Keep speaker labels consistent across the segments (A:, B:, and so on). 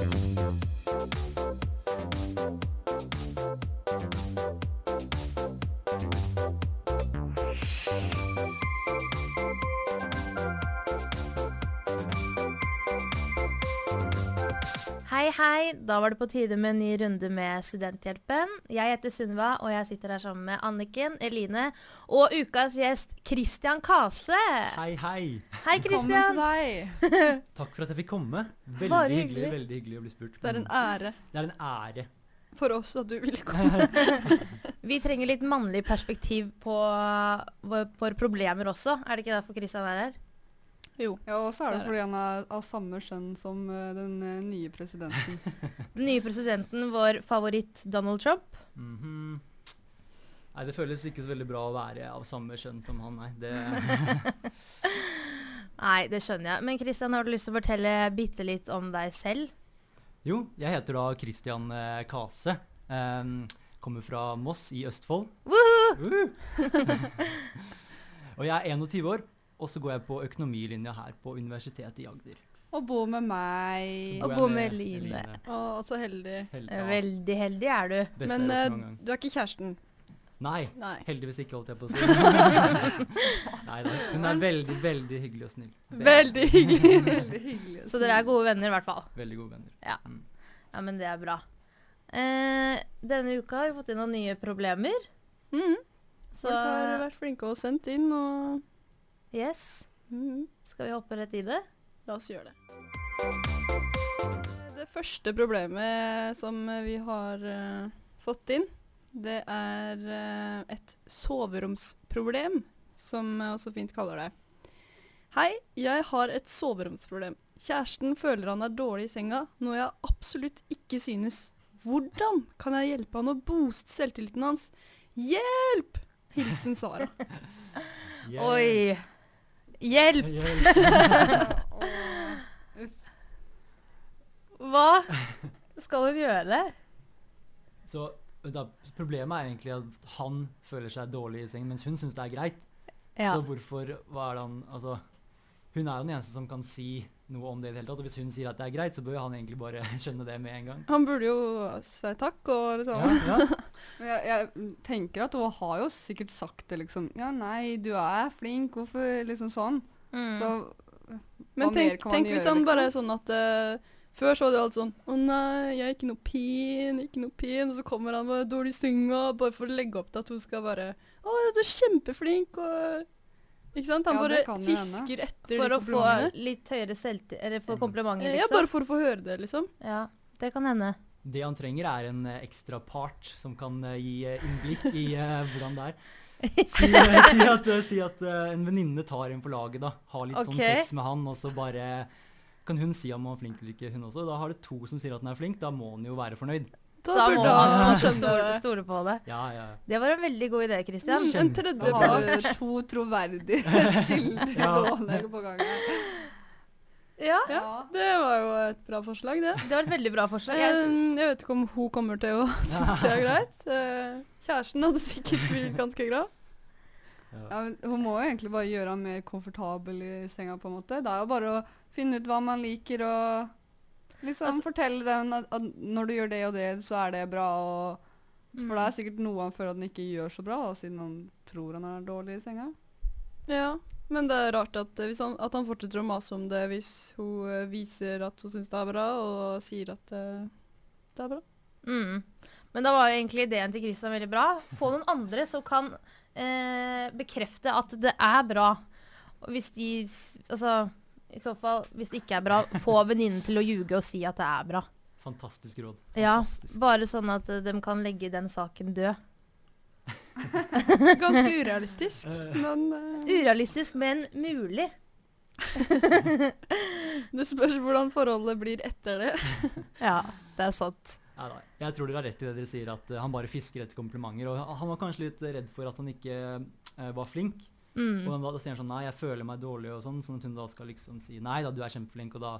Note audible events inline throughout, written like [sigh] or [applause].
A: Thank you. Hei. Da var det på tide med en ny runde med Studenthjelpen. Jeg heter Sunniva, og jeg sitter her sammen med Anniken, Eline og ukas gjest Christian Kase.
B: Hei, hei.
A: Hei, Christian.
C: deg. [laughs]
B: Takk for at jeg fikk komme. Veldig
A: Bare
B: hyggelig.
A: hyggelig.
B: veldig hyggelig å bli spurt.
C: Det er en ære
B: Det er en ære.
C: for oss at du ville [laughs] komme.
A: Vi trenger litt mannlig perspektiv på våre problemer også. Er det ikke derfor Christian er her?
C: Jo.
D: Ja, og så er det
C: Det
D: fordi han er av samme skjønn som uh, den uh, nye presidenten. [laughs]
A: Den nye presidenten, vår favoritt Donald Trump.
B: Mhm. Nei, det føles ikke så veldig bra å være av samme skjønn som han, nei. Det, [laughs]
A: Nei, det skjønner jeg. Men Christian, har du lyst til å fortelle bitte litt om deg selv?
B: jo, jeg heter da Christian uh, Kase. Um, kommer fra Moss i Østfold.
A: Woohoo! [laughs]
B: Og jeg er 21 år, og så går jeg på økonomilinja her på Universitetet i Agder.
D: Og bor med meg.
A: Og
B: bor med,
A: med med Line.
C: Å, så heldig.
B: Hel-
A: Eh,
B: ja,
A: Veldig heldig er du.
B: Best
C: Men
B: gang.
C: du er ikke kjæresten?
B: Nei,
C: Nei.
B: heldigvis ikke, holdt jeg på å si. [laughs] Nei da, hun er veldig, veldig hyggelig og snill.
C: Veldig hyggelig. [laughs]
D: Veldig hyggelig.
A: Så dere er gode venner i hvert fall.
B: Veldig gode venner.
A: Ja.
B: Mm.
A: Ja, men det er bra. Eh, denne uka har vi fått inn noen nye problemer.
C: Mm.
A: Så
C: Folk har vært flinke og sendt inn, og
A: yes,
C: Mhm.
A: skal vi hoppe rett i det?
C: la oss gjøre det. Det første problemet som vi har uh, fått inn, det er uh, et soveromsproblem, som jeg også fint kaller det. Hei, jeg har et soveromsproblem. Kjæresten føler han er dårlig i senga, noe jeg absolutt ikke synes. Hvordan kan jeg hjelpe han å booste selvtilliten hans? Hjelp! Hilsen Sara. [laughs]
B: Yeah.
A: Oi! Hjelp!
B: Hjelp! [laughs]
A: Hva skal hun gjøre?
B: Så da, problemet er egentlig at han føler seg dårlig i sengen, mens hun syns det er greit.
A: Ja.
B: Så hvorfor hva er det han Altså, hun er jo den eneste som kan si noe om det i det hele tatt. Og hvis hun sier at det er greit, så bør han egentlig bare [laughs] skjønne det med en gang.
C: Han burde jo si takk og liksom
B: Ja, ja. [laughs]
D: Men jeg, jeg tenker at hun har jo sikkert sagt det, liksom. Ja, nei, du er flink, hvorfor liksom sånn?
A: Mm.
D: Så
C: Men tenk, tenk hvis han bare er
D: liksom?
C: sånn at uh, Før så var det alt sånn Å nei, jeg er ikke noe pin, ikke noe pin. Og så kommer han med dårlig synga bare for å legge opp til at hun skal bare Å, du er kjempeflink, og Ikke sant? Han
D: Ja,
C: bare fisker etter
A: For å få litt høyere selvtillit Eller få
B: Mm.
A: komplimenter,
C: liksom. Ja, bare for å få høre det, liksom.
A: Ja, det kan hende.
B: Det han trenger, er en eh, ekstra part som kan eh, gi eh, innblikk i eh, hvordan det er. [laughs] Si, eh, si at, eh, si at eh, en venninne tar en på laget, da. Har litt sånn sex med han, og så bare kan hun si om han er flink eller ikke, hun også. Da har det to som sier at han er flink, da må han jo være fornøyd.
C: Da,
A: Da må man stole, stole på det.
B: Ja, ja.
A: Det var en veldig god idé, Kristian.
C: En
B: Kjempe-
C: tredje
D: har [laughs] to troverdige [laughs] kilder
B: Ja.
D: gående på gangen.
A: Ja,
C: Ja, det var jo et bra forslag, det.
A: det var et veldig bra forslag.
C: Jeg,
A: Jeg,
C: jeg vet ikke om hun kommer til å [laughs] synes det er greit. Eh, Kjæresten hadde sikkert blitt ganske glad.
B: ja.
D: Ja, men hun må jo egentlig bare gjøre ham mer komfortabel i senga, på en måte. Det er jo bare å finne ut hva man liker, og liksom
A: Altså-
D: fortelle dem at, at når du gjør det og det, så er det bra, og For
A: Mm.
D: det er sikkert noe han føler at han ikke gjør så bra, da, siden han tror han er dårlig i senga.
C: Ja, men det er rart at, eh, hvis han, at han fortsetter å mase om det hvis hun eh, viser at hun syns det er bra, og sier at det, det er bra.
A: mm. Men da var jo egentlig ideen til Christian veldig bra. Få noen andre som kan eh, bekrefte at det er bra. Og hvis de Altså, i så fall, hvis det ikke er bra, få venninnen til å ljuge og si at det er bra.
B: Fantastisk råd.
A: Ja, bare sånn at eh, de kan legge den saken død. [laughs]
C: Ganske urealistisk,
B: Eh.
C: men uh...
A: Urealistisk, men mulig. [laughs]
C: det spørs hvordan forholdet blir etter det. [laughs]
A: Ja, det er sant.
B: Ja, da. Jeg tror dere har rett i det dere sier, at han bare fisker etter komplimenter. Og han var kanskje litt redd for at han ikke var flink.
A: Mm.
B: Og da, da sier han sånn Nei, jeg føler meg dårlig, og sånn. Sånn at hun da skal liksom si Nei da, du er kjempeflink. Og da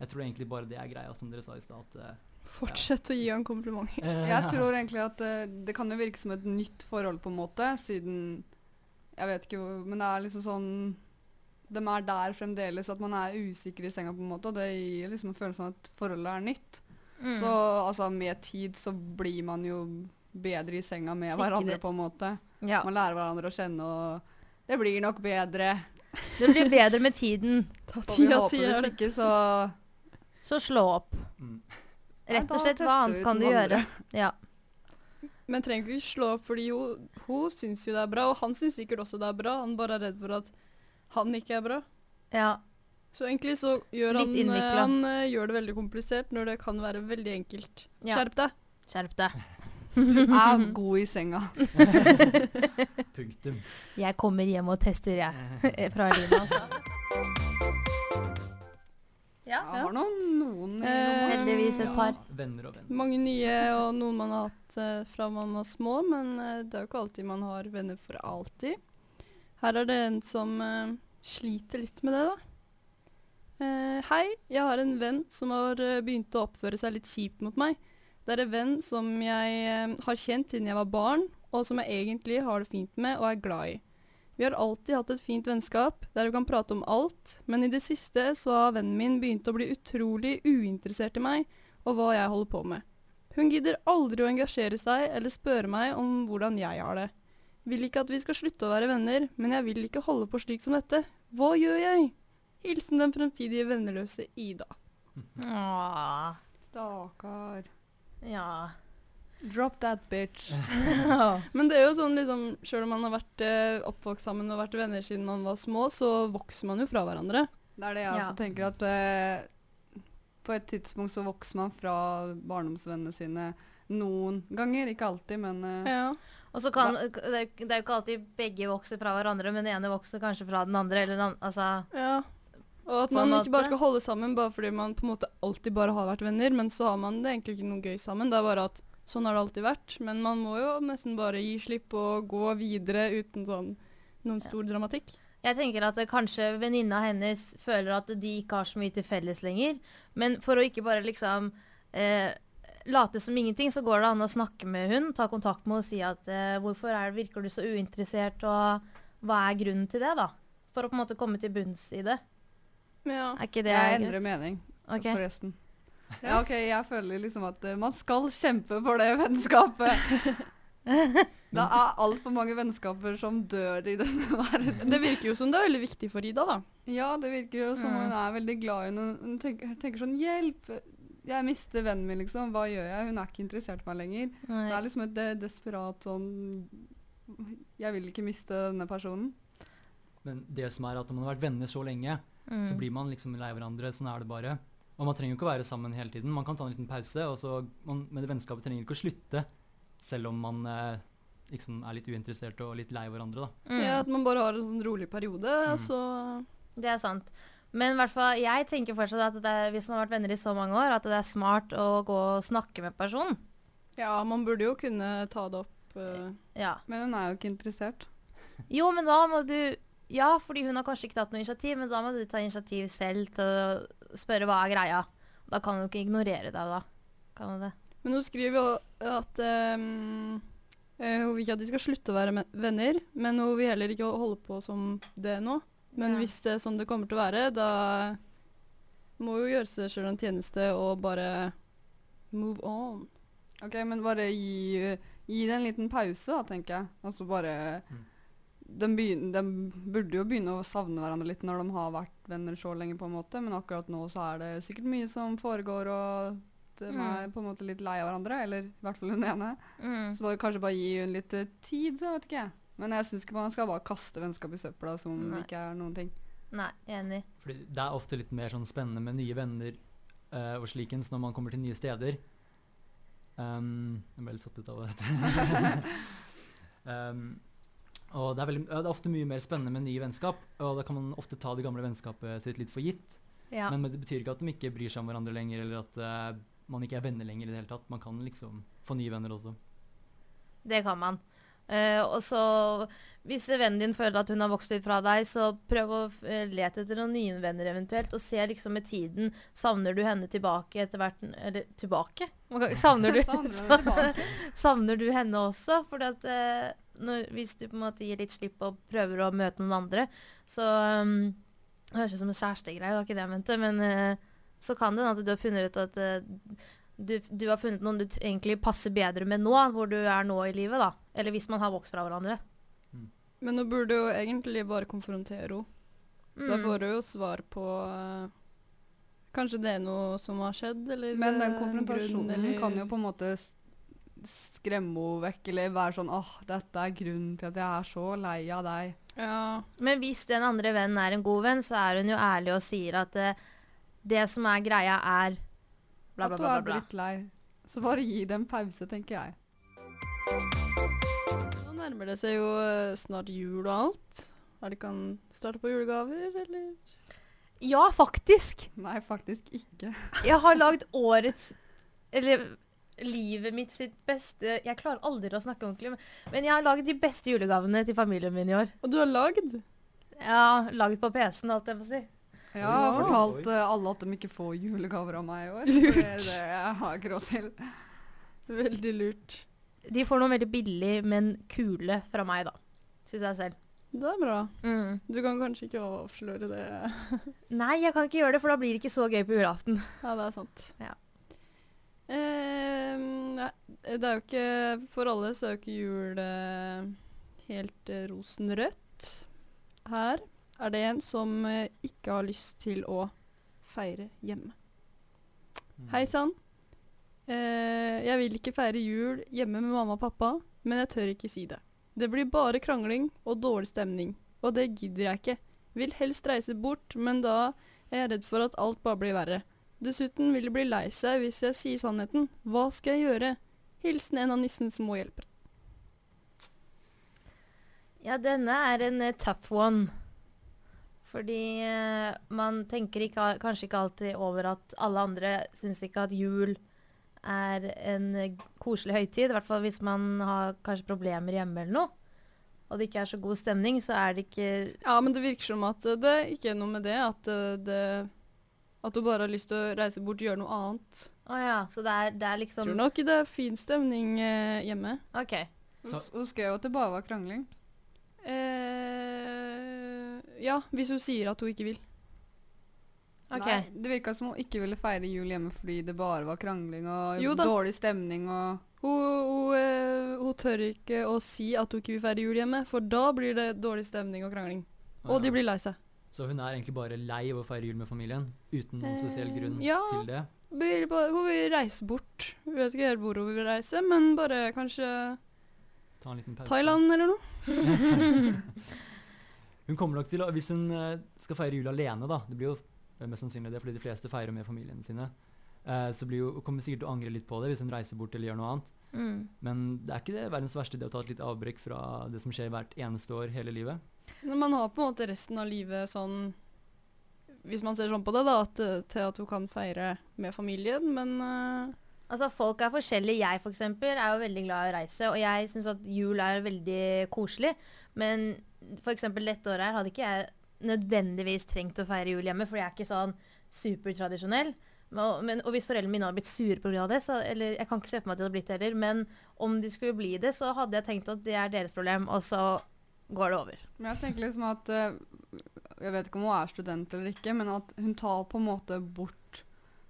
B: Jeg tror egentlig bare det er greia, som dere sa i stad.
C: Fortsett ja. Å gi han komplimenter.
B: eh,
D: Jeg tror egentlig at eh, det kan jo virke som et nytt forhold, på en måte, siden Jeg vet ikke hvor Men det er liksom sånn de er der fremdeles, at man er usikker i senga, på en måte, og det gir liksom en følelse av at forholdet er nytt.
A: Mm.
D: Så altså, med tid så blir man jo bedre i senga med
A: Sikre-
D: hverandre, på en måte.
A: ja.
D: Man lærer hverandre å kjenne, og det blir nok bedre.
A: Det blir bedre med tiden. [laughs]
C: Ta
D: vi
C: ti av ti er
D: hvis ikke, så [laughs]
A: Så slå opp.
B: Mm.
A: Rett og slett, hva annet kan du gjøre? Ja.
C: Men trenger ikke slå opp, fordi hun, hun syns jo det er bra, og han syns sikkert også det er bra. Han bare er redd for at han ikke er bra.
A: ja.
C: Så egentlig så gjør han, han eh, gjør det veldig komplisert når det kan være veldig enkelt.
A: Ja.
C: Skjerp deg.
A: Skjerp deg.
D: Er god i senga. [laughs]
B: Punktum.
A: Jeg kommer hjem og tester, jeg. [laughs] Fra Lina, altså. Ja.
D: Jeg har noen, noen
C: Eh.
A: Heldigvis et par.
B: Venner og venner.
C: Mange nye, og noen man har hatt uh, fra man var små, men uh, det er jo ikke alltid man har venner for alltid. Her er det en som uh, sliter litt med det, da. Eh, hei, jeg har en venn som har begynt å oppføre seg litt kjipt mot meg. Det er en venn som jeg eh, har kjent siden jeg var barn, og som jeg egentlig har det fint med og er glad i. Vi har alltid hatt et fint vennskap, der vi kan prate om alt, men i det siste så har vennen min begynt å bli utrolig uinteressert i meg og hva jeg holder på med. Hun gidder aldri å engasjere seg eller spørre meg om hvordan jeg har det. Vil ikke at vi skal slutte å være venner, men jeg vil ikke holde på slik som dette. Hva gjør jeg? Hilsen den fremtidige venneløse Ida.
A: Åh.
D: Stakkar.
A: Ja.
D: Drop that bitch. [laughs] [laughs]
C: Men det er jo sånn liksom, selv om man har vært eh, oppvokst sammen og vært venner siden man var små, så vokser man jo fra hverandre.
D: Det er det jeg
A: Ja.
D: også tenker, at eh, på et tidspunkt så vokser man fra barndomsvennene sine noen ganger. Ikke alltid, men eh,
C: Ja.
A: Og så kan, det er jo ikke alltid begge vokser fra hverandre, men den ene vokser kanskje fra den andre. Eller den, altså,
C: Ja. Og at man ikke bare skal holde sammen bare fordi man på en måte alltid bare har vært venner, men så har man det egentlig ikke noe gøy sammen. Det er bare at sånn har det alltid vært. Men man må jo nesten bare gi slipp og gå videre uten sånn noen stor dramatikk.
A: jeg tenker at kanskje venninna hennes føler at de ikke har så mye til felles lenger. Men for å ikke bare liksom eh, late som ingenting, så går det an å snakke med hun, ta kontakt med henne og si at eh, hvorfor er, virker du så uinteressert, og hva er grunnen til det, da? For å på en måte komme til bunns i det.
C: Ja.
A: Er ikke det
D: jeg
A: greit?
D: endrer mening,
A: okay.
D: forresten. Ja, ok, Jeg føler liksom at uh, man skal kjempe for det vennskapet. [laughs] Det er altfor mange vennskaper som dør i denne [laughs] verden.
C: Det virker jo som det er veldig viktig for Ida, da.
D: Ja, det virker jo som
A: Mm.
D: hun er veldig glad i henne. Hun tenker, tenker sånn Hjelp! Jeg mister vennen min, liksom. Hva gjør jeg? Hun er ikke interessert i meg lenger. Det er liksom et de- desperat sånn Jeg vil ikke miste denne personen.
B: Men det som er at når man har vært venner så lenge,
A: Mm.
B: så blir man liksom lei hverandre. Sånn er det bare. Og man trenger jo ikke å være sammen hele tiden. Man kan ta en liten pause, og så man, men det vennskapet trenger ikke å slutte. Selv om man eh, liksom er litt uinteressert og litt lei hverandre, da.
A: Mm.
C: Ja, at man bare har en sånn rolig periode, og så
A: Det er sant. Men i hvert fall, jeg tenker fortsatt at det er, hvis man har vært venner i så mange år, at det er smart å gå og snakke med personen.
C: Ja, man burde jo kunne ta det opp. Uh,
A: Ja.
D: Men hun er jo ikke interessert.
A: Jo, men da må du Ja, fordi hun har kanskje ikke tatt noe initiativ, men da må du ta initiativ selv til å spørre hva er greia. Da kan hun ikke ignorere deg, da. Kan hun det?
C: Men hun skriver jo at ehm, eh, hun vil ikke at de skal slutte å være venner, men hun vil heller ikke holde på som det nå. Men
A: Ja.
C: hvis det er sånn det kommer til å være, da må hun gjøre seg sjøl en tjeneste og bare move on.
D: Ok, men bare gi, gi det en liten pause, da, tenker jeg. Og så bare
B: Mm.
D: De, begyn- de burde jo begynne å savne hverandre litt når de har vært venner så lenge, på en måte. Men akkurat nå så er det sikkert mye som foregår, og de
A: Mm.
D: er på en måte litt lei av hverandre. Eller i hvert fall hun ene.
A: Mm.
D: Så må vi kanskje bare gi hun litt eh, tid, så vet ikke jeg. Men jeg syns ikke man skal bare kaste vennskap i søpla som om
A: Nei.
D: det ikke er noen ting.
A: Nei, enig.
B: Fordi det er ofte litt mer sånn spennende med nye venner uh, og slikens når man kommer til nye steder. Um, jeg ble litt satt ut av dette. [laughs] um, og det er, veldig, det er ofte mye mer spennende med nye vennskap, og da kan man ofte ta det gamle vennskapet sitt litt for gitt.
A: Ja.
B: Men, men det betyr ikke at de ikke bryr seg om hverandre lenger, eller at uh, man ikke er venner lenger i det hele tatt. Man kan liksom få nye venner også.
A: Det kan man. Uh, og så, hvis vennen din føler at hun har vokst litt fra deg, så prøv å uh, lete etter noen nye venner eventuelt, og se liksom med tiden, savner du henne tilbake etter hvert, eller tilbake? Savner du, [laughs]
D: Savner tilbake. [laughs]
A: savner du henne også? Fordi at eh, når, hvis du på en måte gir litt slipp og prøver å møte noen andre, så um, Det høres ut som en kjærestegreie, det var ikke det jeg mente. Men uh, så kan det hende at du har funnet ut at uh, du, du har funnet noen du t- egentlig passer bedre med nå, hvor du er nå i livet, da. Eller hvis man har vokst fra hverandre.
C: Men nå burde jo egentlig bare konfrontere henne. Da
A: Mm.
C: får du jo svar på uh, Kanskje det er noe som har skjedd, eller
D: Men den konfrontasjonen
C: grunn, eller-
D: kan jo på en måte skremme henne vekk, eller være sånn åh, dette er grunnen til at jeg er så lei av deg.
C: Ja,
A: Men hvis den andre vennen er en god venn, så er hun jo ærlig og sier at uh, det som er greia, er bla, bla,
D: at du
A: bla. bla,
D: er
A: bla.
D: drittlei. Så bare gi det en pause, tenker jeg.
C: Nå nærmer det seg jo eh, snart jul og alt. Er det kan starte på julegaver, eller?
A: Ja, faktisk!
D: Nei, faktisk ikke.
A: Jeg har lagd årets Eller livet mitt sitt beste Jeg klarer aldri å snakke ordentlig, men- men jeg har lagd de beste julegavene til familien min i år.
C: Og du har lagd?
A: Ja, lagd på PC-en, alt jeg får si.
D: Jeg har fortalt uh, alle at de ikke får julegaver av meg i år. Lurt. det er det jeg har ikke råd til.
C: Veldig lurt.
A: De får noe veldig billig, men kule fra meg, da. Syns jeg selv.
C: Det er bra.
A: Mm.
C: Du kan kanskje ikke avsløre det.
A: Nei, jeg kan ikke gjøre det, for da blir det ikke så gøy på julaften.
C: Ja, det er sant.
A: Ja.
C: Eh, nei, det er jo ikke For alle så er jo ikke jul eh, helt eh, rosenrødt. Her er det en som eh, ikke har lyst til å feire hjemme.
B: Mm.
C: Hei sann. Eh, jeg vil ikke feire jul hjemme med mamma og pappa, men jeg tør ikke si det. Det blir bare krangling og dårlig stemning, og det gidder jeg ikke. Vil helst reise bort, men da er jeg redd for at alt bare blir verre. Dessuten vil de bli lei seg hvis jeg sier sannheten. Hva skal jeg gjøre? Hilsen en av nissens små hjelpere.
A: Ja, denne er en eh, tough one. Fordi eh, man tenker ikke, kanskje ikke alltid over at alle andre syns ikke at jul er en eh, koselig høytid. I hvert fall hvis man har kanskje problemer hjemme eller noe. Og det ikke er så god stemning, så er det ikke
C: Ja, men det virker som at eh, det ikke er noe med det. At, det, at du bare har lyst til å reise bort og gjøre noe annet.
A: Å ja, så det er, det er liksom
C: tror nok det er fin stemning eh, hjemme.
A: OK.
D: Hun
B: Så-
D: Hun skrev jo at det bare var krangling.
C: Eh, ja, hvis hun sier at hun ikke vil.
A: ok.
D: Nei, det virka som hun ikke ville feire jul hjemme fordi det bare var krangling og
C: Jo da.
D: dårlig stemning og
C: Hun, hun, eh, hun tør ikke å si at hun ikke vil feire jul hjemme, for da blir det dårlig stemning og krangling. Og de blir lei seg.
B: Så hun er egentlig bare lei av å feire jul med familien, uten noen spesiell
C: Eh,
B: grunn
C: ja.
B: til det.
C: Hun vil, hun vil reise bort. Hun vet ikke helt hvor hun vil reise, men bare kanskje
B: Ta en liten pause.
C: Thailand eller noe. [laughs]
B: Hun kommer nok til å, Hvis hun eh, skal feire jul alene, da Det blir jo eh, mest sannsynlig det, fordi de fleste feirer med familien sine. eh, så blir jo, hun kommer sikkert til å angre litt på det hvis hun reiser bort eller gjør noe annet.
A: Mm.
B: Men det er ikke det verdens verste det å ta et litt avbrekk fra det som skjer hvert eneste år hele livet.
C: Man har på en måte resten av livet sånn Hvis man ser sånn på det, da, at, eh, til at hun kan feire med familien, men uh
A: Altså, folk er forskjellige. Jeg for eksempel, er jo veldig glad i å reise, og jeg syns at jul er veldig koselig. Men eksempel dette året her hadde ikke jeg nødvendigvis trengt å feire jul hjemme, for jeg er ikke sånn supertradisjonell. Men, men, og hvis foreldrene mine hadde blitt sure pga. det, så, eller jeg kan ikke se for meg at de hadde blitt det heller, men om de skulle bli det, så hadde jeg tenkt at det er deres problem, og så går det over.
D: Men jeg tenker liksom at eh, Jeg vet ikke om hun er student eller ikke, men at hun tar på en måte bort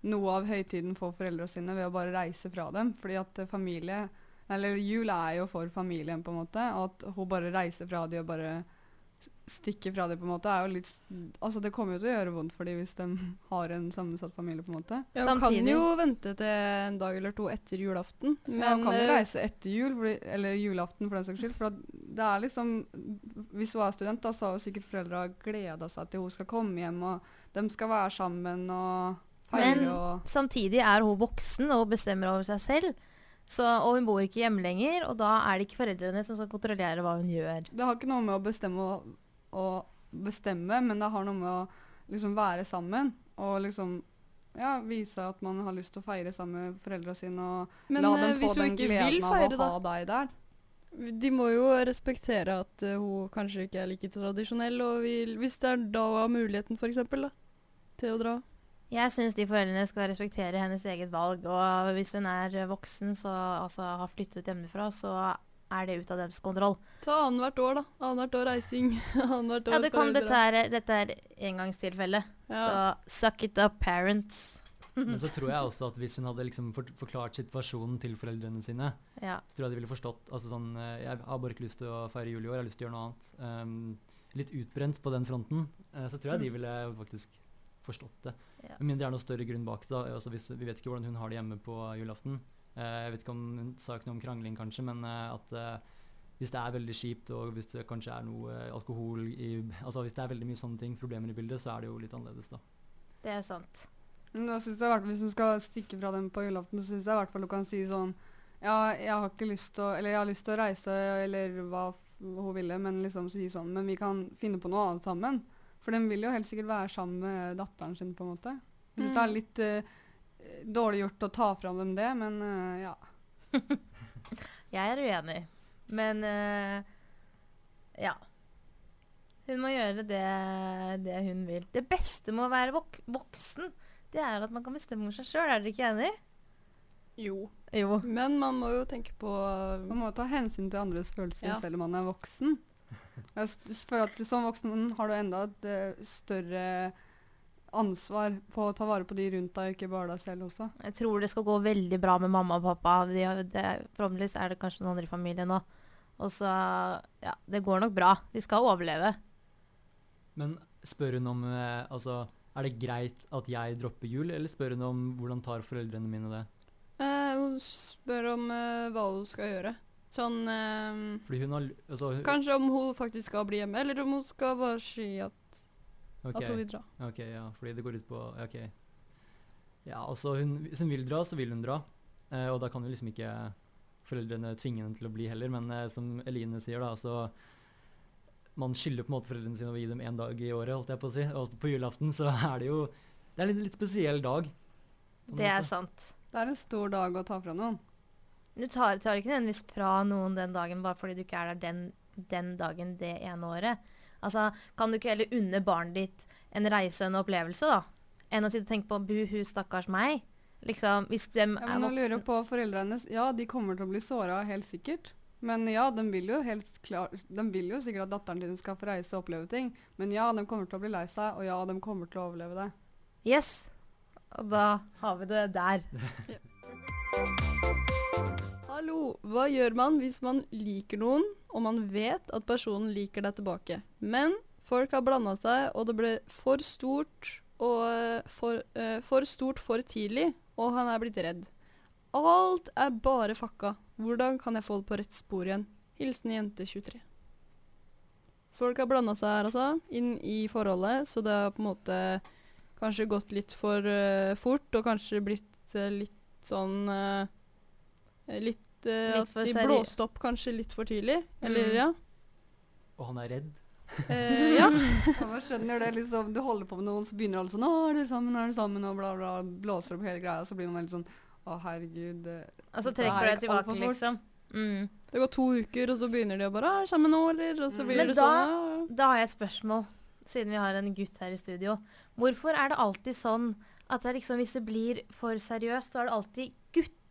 D: noe av høytiden for foreldrene sine ved å bare reise fra dem. Fordi at eh, familie Eller jul er jo for familien, på en måte. Og at hun bare reiser fra dem og bare s- stikker fra dem, på en måte, er jo litt Altså, det kommer jo til å gjøre vondt for dem hvis de [laughs] har en sammensatt familie, på en måte.
C: ja, hun kan jo vente til en dag eller to etter julaften.
D: Men
C: Ja,
D: hun kan jo
C: eh,
D: reise etter jul, fordi, eller julaften for den saks skyld. For at det er liksom Hvis hun er student, da, så har jo sikkert foreldra gleda seg til hun skal komme hjem, og de skal være sammen og feire
A: Men-
D: og
A: Samtidig er hun voksen og bestemmer over seg selv. Så, og hun bor ikke hjemme lenger, og da er det ikke foreldrene som skal kontrollere hva hun gjør.
D: Det har ikke noe med å bestemme å, å bestemme, men det har noe med å liksom være sammen og liksom ja, vise at man har lyst til å feire sammen med foreldra sine og
C: men,
D: la
C: eh,
D: dem få den gleden av å
C: da.
D: ha deg der.
C: De må jo respektere at uh, hun kanskje ikke er like tradisjonell, og vil, hvis det er da hun har muligheten, for eksempel, til å dra.
A: Jeg syns de foreldrene skal respektere hennes eget valg. Og hvis hun er eh, voksen, så altså har flyttet ut hjemmefra, så er det ut av deres kontroll.
C: Ta annethvert år, da. Annethvert år reising. [laughs] annethvert år
A: Ja, det kan, dette, er, dette er engangstilfelle.
C: Ja.
A: Så suck it up, parents. [laughs]
B: Men så tror jeg [laughs] også at hvis hun hadde liksom forklart situasjonen til foreldrene sine,
A: Ja.
B: så tror jeg de ville forstått altså sånn, eh, Jeg har bare ikke lyst til å feire jul i år, jeg har lyst til å gjøre noe annet. Um, litt utbrent på den fronten. Uh, så tror jeg de
A: Mm.
B: ville faktisk forstått det.
A: Ja.
B: Med mindre det er noe større grunn bak det. da. Altså hvis, vi vet ikke hvordan hun har det hjemme på julaften. Eh, jeg vet ikke om hun sa ikke noe om krangling, kanskje, men eh, at eh, hvis det er veldig kjipt, og hvis det kanskje er noe alkohol i Altså hvis det er veldig mye sånne ting, problemer i bildet, så er det jo litt annerledes, da.
A: Det er sant.
D: Men da synes jeg, hvert Hvis hun skal stikke fra dem på julaften, så syns jeg i hvert fall hun kan si sånn Ja, jeg har ikke lyst til å Eller jeg har lyst til å reise, eller hva hun ville, men liksom si sånn Men vi kan finne på noe annet sammen. For den vil jo helt sikkert være sammen med datteren sin, på en måte. Jeg syns det er
A: Mm.
D: litt uh, dårlig gjort å ta fra dem det, men uh, ja. [laughs]
A: Jeg er uenig, men uh, ja. Hun må gjøre det, det hun vil. Det beste med å være vok voksen, det er at man kan bestemme for seg sjøl. Er dere ikke enig?
C: Jo.
A: Jo.
C: Men man må jo tenke på
D: Man må ta hensyn til andres følelser
C: Ja.
D: selv om man er voksen. Jeg s- føler at Som voksen har du enda et eh, større ansvar på å ta vare på de rundt deg, ikke bare deg selv også.
A: Jeg tror det skal gå veldig bra med mamma og pappa. De har, det, forhåpentligvis er det kanskje noen andre i familien nå. Og så Ja, det går nok bra. De skal overleve.
B: Men spør hun om eh, Altså, er det greit at jeg dropper jul, eller spør hun om hvordan tar foreldrene mine det?
C: eh, Hun spør om eh, hva hun skal gjøre. Sånn
B: Fordi hun har altså, hun-
C: Kanskje om hun faktisk skal bli hjemme, eller om hun skal bare si at,
B: okay.
C: at hun vil dra.
B: ok, ja, fordi det går ut på Ok. Ja, altså, hun, hvis hun vil dra, så vil hun dra. Eh, og da kan jo liksom ikke foreldrene tvinge henne til å bli heller. Men eh, som Eline sier, da, så Man skylder på en måte foreldrene sine å gi dem én dag i året, holdt jeg på å si. Og på julaften så er det jo Det er en litt, litt spesiell dag.
A: Det er
B: måte.
A: sant.
D: Det er en stor dag å ta fra noen.
A: Du tar, tar ikke nødvendigvis fra noen den dagen bare fordi du ikke er der den, den dagen det ene året. Altså, Kan du ikke heller unne barnet ditt en reise og en opplevelse, da? Enn å sitte og tenke på 'buhu, stakkars meg'? Liksom, Hvis de
D: Ja,
A: er
D: men nå lurer på foreldrene. Ja, de kommer til å bli såra, helt sikkert. Men ja, de vil jo helt klar, de vil jo sikkert at datteren din skal få reise og oppleve ting. Men ja, de kommer til å bli lei seg, og ja, de kommer til å overleve det.
A: Yes! Og da har vi det der. [laughs]
C: Hallo, hva gjør man hvis man liker noen, og man vet at personen liker deg tilbake? Men folk har blanda seg, og det ble for stort og eh, for, uh, for stort for tidlig, og han er blitt redd. Alt er bare fakka. Hvordan kan jeg få det på rett spor igjen? Hilsen jente 23. Folk har blanda seg her, altså, inn i forholdet, så det har på en måte kanskje gått litt for uh, fort, og kanskje blitt uh, litt sånn Litt, eh,
A: Litt
C: at de
A: seri-
C: blåste opp kanskje litt for tidlig. Eller,
A: Mm.
C: ja.
B: Og han er redd.
C: Eh, [laughs] ja.
D: Ja, man skjønner det liksom, Du holder på med noen, så begynner alle sånn 'Å, er dere sammen? Er dere sammen?' og bla, bla. Blåser opp hele greia, så blir man veldig sånn 'Å, herregud'. Det,
A: Og så trekker
D: er
A: du deg tilbake, liksom. Mm.
C: Det går to uker, og så begynner de å bare «Ah, 'Er sammen nå', eller? Og så
D: Mm.
C: blir
A: Men
C: det
A: da-
C: sånn «Ah».
A: Da har jeg et spørsmål, siden vi har en gutt her i studio. Hvorfor er det alltid sånn at det er liksom, hvis det blir for seriøst, så er det alltid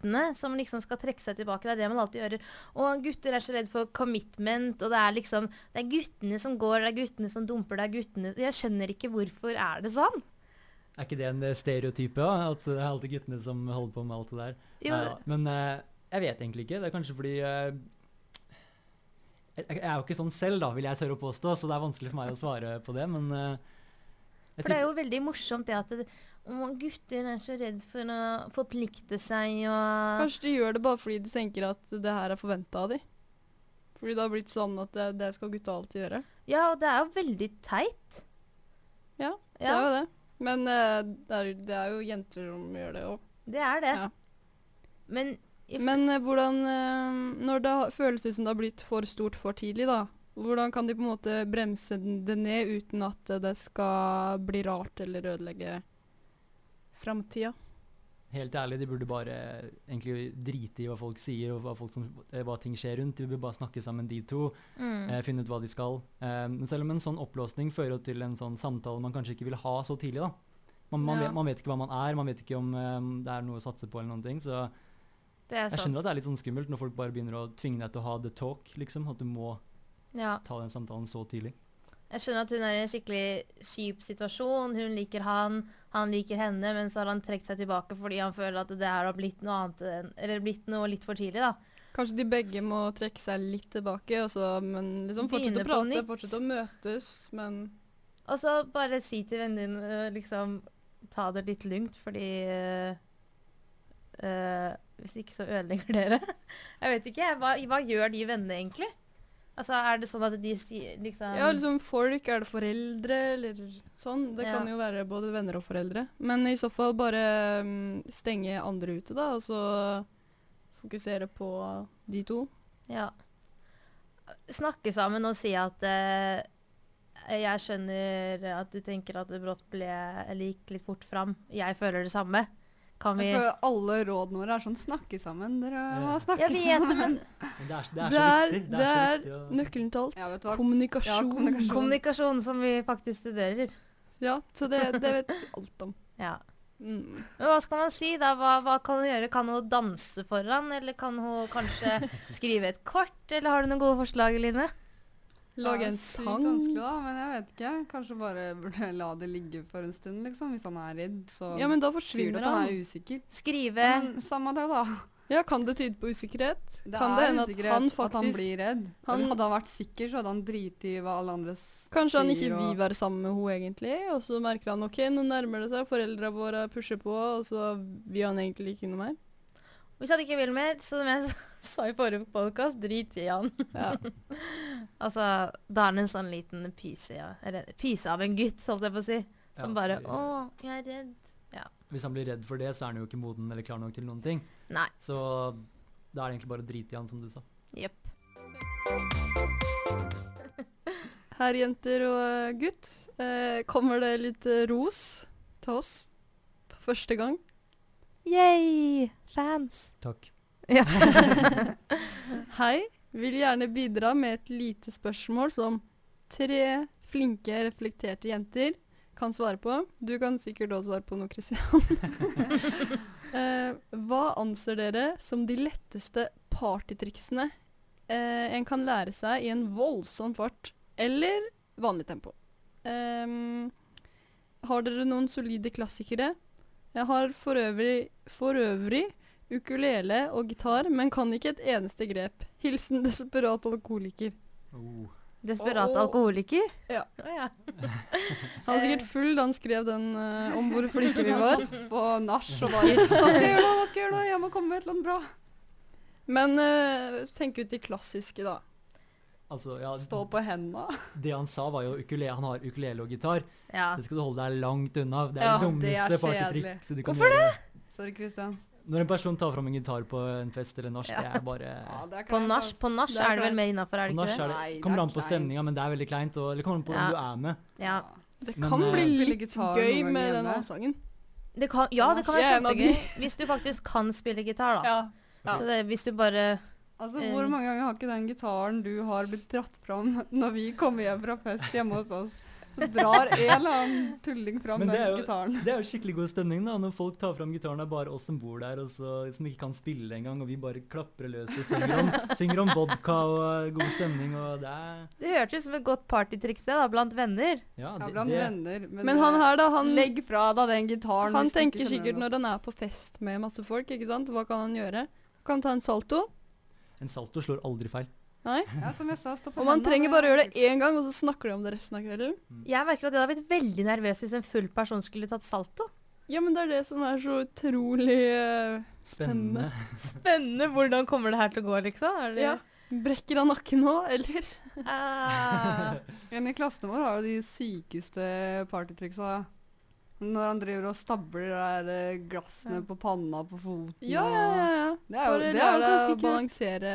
A: guttene som liksom skal trekke seg tilbake? Det er det man alltid gjør. Og gutter er så redd for commitment, og det er liksom Det er guttene som går, det er guttene som dumper, det er guttene Jeg skjønner ikke hvorfor er det sånn.
B: Er ikke det en eh, stereotype? da? At det er alltid guttene som holder på med alt det der?
A: Jo,
B: Neida. Men eh, jeg vet egentlig ikke. Det er kanskje fordi eh, jeg er jo ikke sånn selv, da, vil jeg tørre å påstå, så det er vanskelig for meg å svare på det. Men uh,
A: for det er jo veldig morsomt det at det, å, gutter er så redd for å forplikte seg og
C: Kanskje de gjør det bare fordi de tenker at det her er forventa av de. Fordi det har blitt sånn at det, det skal gutta alltid gjøre.
A: Ja, og det er jo veldig teit.
C: Ja, Det er jo det. Men uh, det, er, det er jo jenter som gjør det òg.
A: Det er det.
C: Ja.
A: Men
C: Men uh, hvordan uh, Når det føles ut som det har blitt for stort for tidlig, da. Hvordan kan de på en måte bremse det ned uten at det skal bli rart eller ødelegge framtida?
B: Helt ærlig, de burde bare egentlig drite i hva folk sier og hva, folk som, eh, hva ting skjer rundt. De burde bare snakke sammen, de to.
A: mm.
B: Eh, finne ut hva de skal. Eh, men selv om en sånn opplåsning fører til en sånn samtale man kanskje ikke vil ha så tidlig, da. Man, man,
C: Ja.
B: vet, man vet ikke hva man er, man vet ikke om eh, det er noe å satse på eller noen ting. Så
A: Det er
B: Jeg skjønner at det er litt sånn skummelt når folk bare begynner å tvinge deg til å ha the talk, liksom. At du må
A: Ja.
B: ta den samtalen så tidlig.
A: Jeg skjønner at hun er i en skikkelig kjip situasjon. Hun liker han, han liker henne, men så har han trukket seg tilbake fordi han føler at det her har blitt noe annet Eller blitt noe litt for tidlig, da.
C: Kanskje de begge må trekke seg litt tilbake, også, men liksom fortsette å prate, fortsette å møtes, men
A: Og så bare si til vennen din øh, liksom Ta det litt lugnt, fordi øh, øh, Hvis ikke så ødelegger dere. [laughs] Jeg vet ikke. Hva, hva gjør de vennene egentlig? Altså, Er det sånn at de sier liksom
C: Ja, liksom folk, er det foreldre, eller sånn? Det
A: Ja.
C: kan jo være både venner og foreldre. Men i så fall bare um, stenge andre ute, da, og så fokusere på de to.
A: Ja. Snakke sammen og si at uh, jeg skjønner at du tenker at det brått ble gikk litt fort fram. Jeg føler det samme. Kan vi
D: Jeg føler alle rådene våre er sånn snakke sammen. Dere må snakke
A: Jeg vet det,
D: sammen.
A: men [laughs]
B: Men det er, det er
C: Det
B: så
C: er,
B: viktig.
C: det er
B: viktig
C: nøkkelen til alt.
D: Ja, vet du hva?
C: Kommunikasjon.
D: Ja, kommunikasjon.
A: kommunikasjon som vi faktisk studerer.
C: Ja, så det, det vet vi alt om.
A: Ja.
C: Mm.
A: Men hva skal man si da? Hva, hva kan hun gjøre? Kan hun danse foran, eller kan hun kanskje [laughs] skrive et kort? Eller har du noen gode forslag, Line?
C: Lage
D: Det
C: er
D: sykt vanskelig da, men jeg vet ikke. Kanskje bare burde la det ligge for en stund, liksom. Hvis han er redd, så
C: Ja, men da forsvinner
D: at han
C: han.
D: er usikker.
A: Skrive
D: Men samme det, da.
C: Ja, Kan det tyde på usikkerhet?
D: Det
C: kan det hende at
D: usikkerhet
C: faktisk
D: at han blir redd.
C: han-
D: hadde han vært sikker, så hadde han driti i hva alle andre sier.
C: Kanskje han ikke vil være sammen med henne egentlig, og så merker han ok, nå nærmer det seg, foreldra våre pusher på, og så vil han egentlig ikke noe mer.
A: Hvis han ikke vil mer, så som jeg [laughs] sa i forrige podkast, drit i han.
C: Ja. [laughs]
A: altså, da er han en sånn liten pyse, ja. Eller pyse av en gutt, holdt jeg på å si. Som
B: Ja,
A: bare 'Å, jeg er redd'.
B: Hvis han blir redd for det, så er han jo ikke moden eller klar nok til noen ting.
A: Nei.
B: Så da er det egentlig bare å drite i han, som du sa.
A: Jepp. [laughs]
C: Her, jenter og eh, gutt, eh, kommer det litt eh, ros til oss første gang.
A: Yay! Fans.
B: Takk.
A: Ja. [laughs]
C: Hei, vil gjerne bidra med et lite spørsmål som tre flinke, reflekterte jenter kan svare på. Du kan sikkert også svare på noe, Kristian. [laughs] eh, hva anser dere som de letteste partytriksene eh, en kan lære seg i en voldsom fart eller vanlig tempo? Ehm, har dere noen solide klassikere? Jeg har for øvrig, for øvrig ukulele og gitar, men kan ikke et eneste grep. Hilsen desperat alkoholiker.
B: Oh.
A: Desperat
C: oh.
A: alkoholiker?
C: Ja.
A: Oh, ja.
C: Han var sikkert full da han skrev den uh, om hvor flinke vi
D: Han
C: var.
D: satt på nach og bare Hva skal jeg gjøre da? Hva skal jeg gjøre da? Jeg må komme med et eller annet bra.
C: Men uh, tenk ut de klassiske, da.
B: Altså, ja,
D: Stå på henda.
B: det han sa var jo ukulele. Han har ukulele og gitar.
A: ja.
B: Det skal du holde deg langt unna. Det er
D: Ja,
B: det
D: det
B: dummeste partytrikset du kan
A: Hvorfor
B: gjøre.
D: Sorry, Christian.
B: Når en person tar fram en gitar på en fest eller nach,
A: Ja.
B: det er bare
D: Ja, det er
A: På nach
C: er
A: er det vel mer innafor, er det ikke det?
B: det,
D: Nei,
B: kommer
D: er
B: an på stemninga, men det er veldig kleint. Og, eller kommer an på
A: Ja.
B: om du er med.
A: Ja.
C: Det kan
B: men,
C: bli
D: Spille
C: litt gøy med
D: ganger
C: den
D: hjemme.
C: allsangen.
A: Det kan, ja, det kan være kjempegøy. [laughs] Hvis du faktisk kan spille gitar, da.
C: Ja. Ja.
A: Så det, hvis du bare
D: Altså,
A: Eh.
D: Hvor mange ganger har ikke den gitaren du har blitt dratt fram når vi kommer hjem fra fest hjemme hos oss? Så drar en eller annen tulling fram den
B: det jo-
D: gitaren.
B: Det er jo skikkelig god stemning da, når folk tar fram gitaren. Det er bare oss som bor der, og så, som ikke kan spille engang. Og vi bare klapper løs og synger om, [laughs] synger om vodka og god stemning. Og det er
A: Det hørtes ut som et godt partytriks det, da, blant venner.
B: Ja,
D: Ja, blant
B: det,
D: venner. Men,
C: Men han
D: eh,
C: her, da, han,
D: Legg fra deg den gitaren.
C: han tenker sikkert når han er på fest med masse folk, ikke sant. Hva kan han gjøre? Kan ta en salto.
B: en salto slår aldri feil.
C: Nei.
D: Ja, som jeg sa, stå på
C: Og man trenger bare å gjøre det én gang, og så snakker de om det resten av kvelden.
A: Jeg merker at jeg hadde blitt veldig nervøs hvis en full person skulle tatt salto.
C: Ja, men det er det som er så utrolig uh,
B: Spennende. [laughs]
A: Spennende. Hvordan kommer det her til å gå, liksom? Er det,
C: Ja. Brekker han nakken nå, eller?
A: Ah. [laughs]
D: En i klassen vår har jo de sykeste partytriksa. Når han driver og stabler der eh, glassene
A: Ja.
D: på panna på foten.
C: Ja, ja, ja.
D: Det er jo, det er
C: det å balansere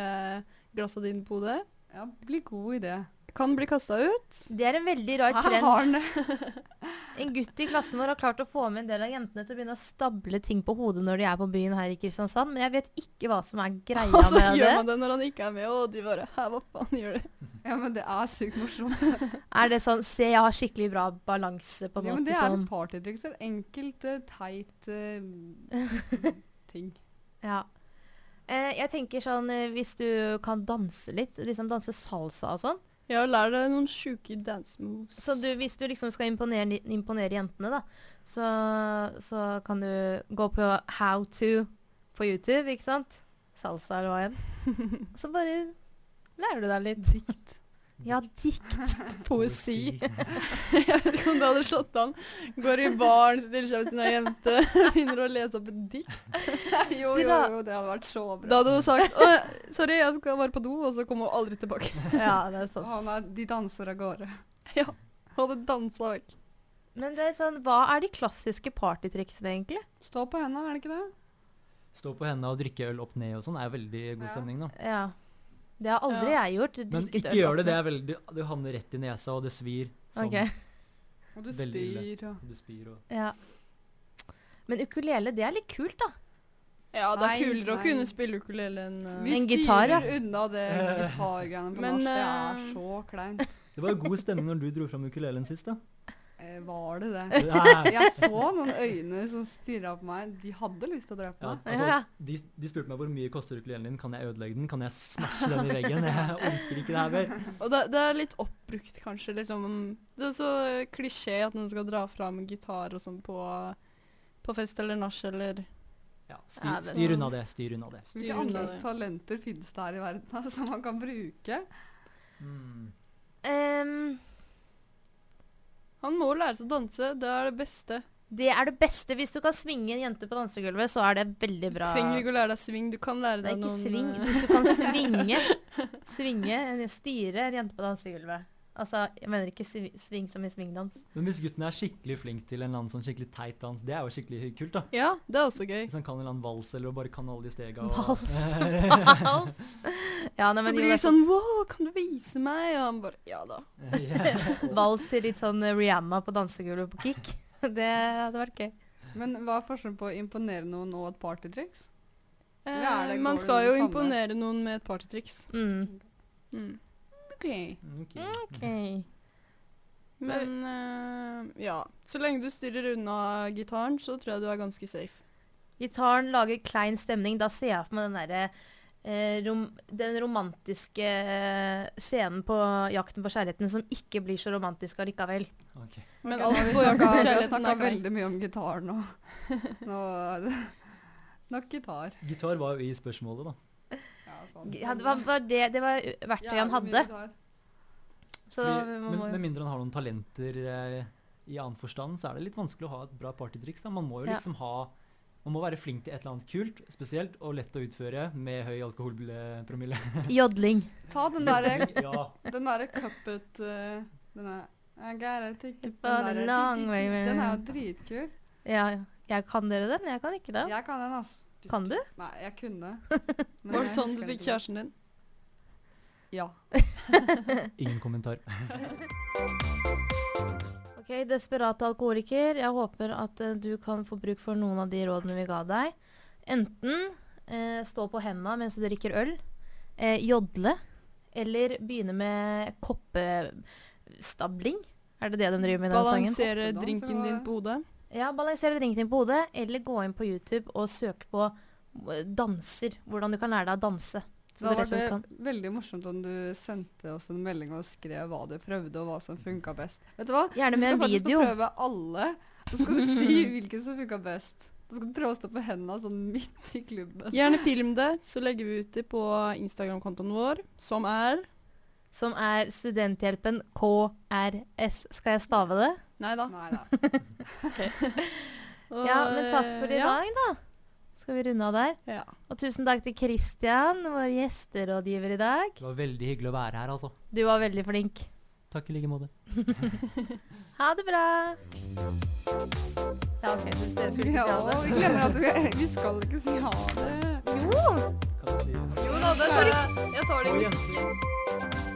C: glassa dine på hodet.
D: Ja, bli god i det.
C: Kan bli kasta ut.
A: Det er en veldig rar trend.
D: har den. [laughs] [laughs]
A: En gutt i klassen vår har klart å få med en del av jentene til å begynne å stable ting på hodet når de er på byen her i Kristiansand, men jeg vet ikke hva som er greia [laughs] med det.
C: Og så gjør man det når han ikke er med, og de bare Hæ, hva faen gjør du?
D: Ja, men det er sykt morsomt.
A: Er det sånn Se, jeg har skikkelig bra balanse, på en
D: Ja, men det er
A: sånn.
D: et partytriks. En enkelt, eh, teit uh, ting.
A: Ja. Eh, jeg tenker sånn eh, hvis du kan danse litt, liksom danse salsa og sånn.
C: Ja, lær deg noen sjuke dance moves.
A: Så du, hvis du liksom skal imponere, imponere jentene, da, så, så kan du gå på how to på YouTube, ikke sant? Salsa eller hva enn. [laughs] Så bare lærer du deg litt.
C: Dikt.
A: Ja, dikt. [laughs]
C: Poesi. [laughs] Jeg vet ikke om du hadde slått an. Går i baren, stiller seg ved siden av jente, [laughs] begynner å lese opp et dikt.
D: jo, jo, jo, det hadde vært så bra.
C: Da hadde hun sagt «Å, 'sorry, jeg skal bare på do', og så kommer hun aldri tilbake.
A: Ja, det er sant.
D: Å, nei, de danser av gårde.
C: Ja, Hun hadde dansa vekk.
A: Men det er sånn, hva er de klassiske partytriksene, egentlig?
D: Stå på henda, er det ikke det?
B: Stå på hendene og drikke øl opp ned og sånn er veldig god
D: Ja.
B: stemning, da.
A: Ja. Det har aldri
C: Ja.
A: jeg gjort.
B: Men ikke
A: øl
B: gjør det. Det er veldig Du havner rett i nesa, og det svir. Sånn.
A: Okay.
D: Og du spyr og
B: Du spyr og
A: ja. Men ukulele, det er litt kult, da.
C: Ja, det er
D: Nei,
C: kulere å kunne spille ukulele enn uh,
D: Vi
A: En gitar, ja.
D: unna det [laughs] gitargreiene på
C: Men,
D: norsk. Det
C: eh,
D: er så kleint.
B: Det var jo god stemning når du dro fram ukulelen sist, da.
D: Eh, var det det?
B: Ja, [laughs]
D: Jeg så noen øyne som stirra på meg. De hadde lyst til å drepe meg.
B: altså, de, de spurte meg hvor mye koster ukulelen din. Kan jeg ødelegge den? Kan jeg smashe den i veggen? Jeg orker ikke det her mer. [laughs]
C: Og det, det er litt oppbrukt, kanskje. liksom. Det er så klisjé at man skal dra fram gitar og sånn på, på fest eller nach eller
B: Ja, styr,
A: Ja,
B: styr unna det. Styr unna det.
D: Hvilke andre talenter finnes det her i verden da, som man kan bruke?
B: Mm.
A: Ehm,
C: Han må lære seg å danse. Det er det beste.
A: det er det beste. Hvis du kan svinge en jente på dansegulvet, så er det veldig bra.
C: Du trenger ikke å lære deg sving. Du kan lære
A: Det er
C: deg
A: ikke
C: noen
A: sving.
C: eh,
A: Hvis du kan [laughs] svinge, svinge, styre en jente på dansegulvet. Altså, jeg mener ikke svi- sving som i svingdans.
B: Men hvis gutten er skikkelig flink til en eller annen sånn skikkelig teit dans, det er jo skikkelig kult, da.
C: Ja, det er også gøy.
B: Hvis han kan en eller annen vals, eller bare kan alle de stega. Og,
A: Vals. [laughs] Vals. Ja, nei,
C: Så
A: men
C: blir
A: jo,
C: det sånn Wow, kan du vise meg? Og han bare Ja da. [laughs]
A: Vals til litt sånn Rihanna på dansegulvet på kick. [laughs] Det hadde vært gøy.
D: Men hva er forskjellen på å imponere noen og et partytriks?
C: Eh, man skal jo imponere noen med et partytriks.
A: Mm.
C: Mm.
D: Ok.
B: Ok.
A: OK.
C: Men uh, ja. Så lenge du styrer unna gitaren, så tror jeg du er ganske safe.
A: Gitaren lager klein stemning. Da ser jeg for meg den derre eh, rom, den romantiske eh, scenen på 'Jakten på kjærligheten' som ikke blir så romantisk allikevel.
B: Okay.
C: Men alt på 'Jakten på
D: snakka- Vi har
C: kjærligheten
D: snakka
C: er
D: veldig mye om gitar nå. nå er det Nok gitar.
B: Gitar var jo i spørsmålet, da.
D: Ja, sånn.
A: Det, var, var det, det var verktøyet han hadde. Så
B: Fordi- men med mindre han har noen talenter eh, i annen forstand, så er det litt vanskelig å ha et bra partytriks. Da. Man må jo
A: Ja.
B: liksom ha Man må være flink til et eller annet kult, spesielt, og lett å utføre med høy alkoholpromille. [laughs]
A: Jodling.
D: Ta den derre
B: ja.
D: den der cupet uh, Den er it
A: For
D: den derre-. Den er jo dritkul.
A: Ja, jeg kan dere den? Jeg kan ikke den.
D: Jeg kan den, altså.
A: Kan du?
D: Nei, jeg kunne. [laughs] Men
C: Var det sånn du fikk kjæresten din?
D: Ja. [laughs]
B: Ingen kommentar. [laughs]
A: Ok, desperate alkoholiker. Jeg håper at uh, du kan få bruk for noen av de rådene vi ga deg. Enten uh, stå på henda mens du drikker øl, uh, jodle, eller begynne med koppestabling. Er det det de driver med i den sangen?
C: Balansere drinken din på hodet?
A: Ja, balansere drinken din på hodet, eller gå inn på YouTube og søke på eh, danser. Hvordan du kan lære deg å danse. Så
D: Da var
A: det som
D: det
A: kan.
D: veldig morsomt om du sendte oss en melding og skrev hva du prøvde, og hva som funka best. Vet du hva?
A: Gjerne
D: du
A: med
D: skal
A: video.
D: faktisk få
A: faktisk
D: prøve alle. Så skal du si [laughs] hvilken som funka best. Da skal du prøve å stå på hendene sånn midt i klubben.
C: Gjerne film det, så legger vi ut det på Instagram-kontoen vår, som er
A: Som er Studenthjelpen KRS. Skal jeg stave det?
C: Nei da. [laughs] okay.
A: Ja, men takk for i
C: ja.
A: dag, da. Skal vi runde av der?
C: Ja.
A: Og tusen takk til Christian, vår gjesterådgiver i dag.
B: Det var veldig hyggelig å være her, altså.
A: Du var veldig flink.
B: Takk i like måte. [laughs]
A: Ha det bra. Ja, OK. Dere skulle ikke si ha det.
D: vi glemmer at vi, vi skal ikke si ha det.
A: Jo!
C: Jo da, det tar jeg. Jeg tar det
B: Og
C: i
B: Jensen.
C: musikken.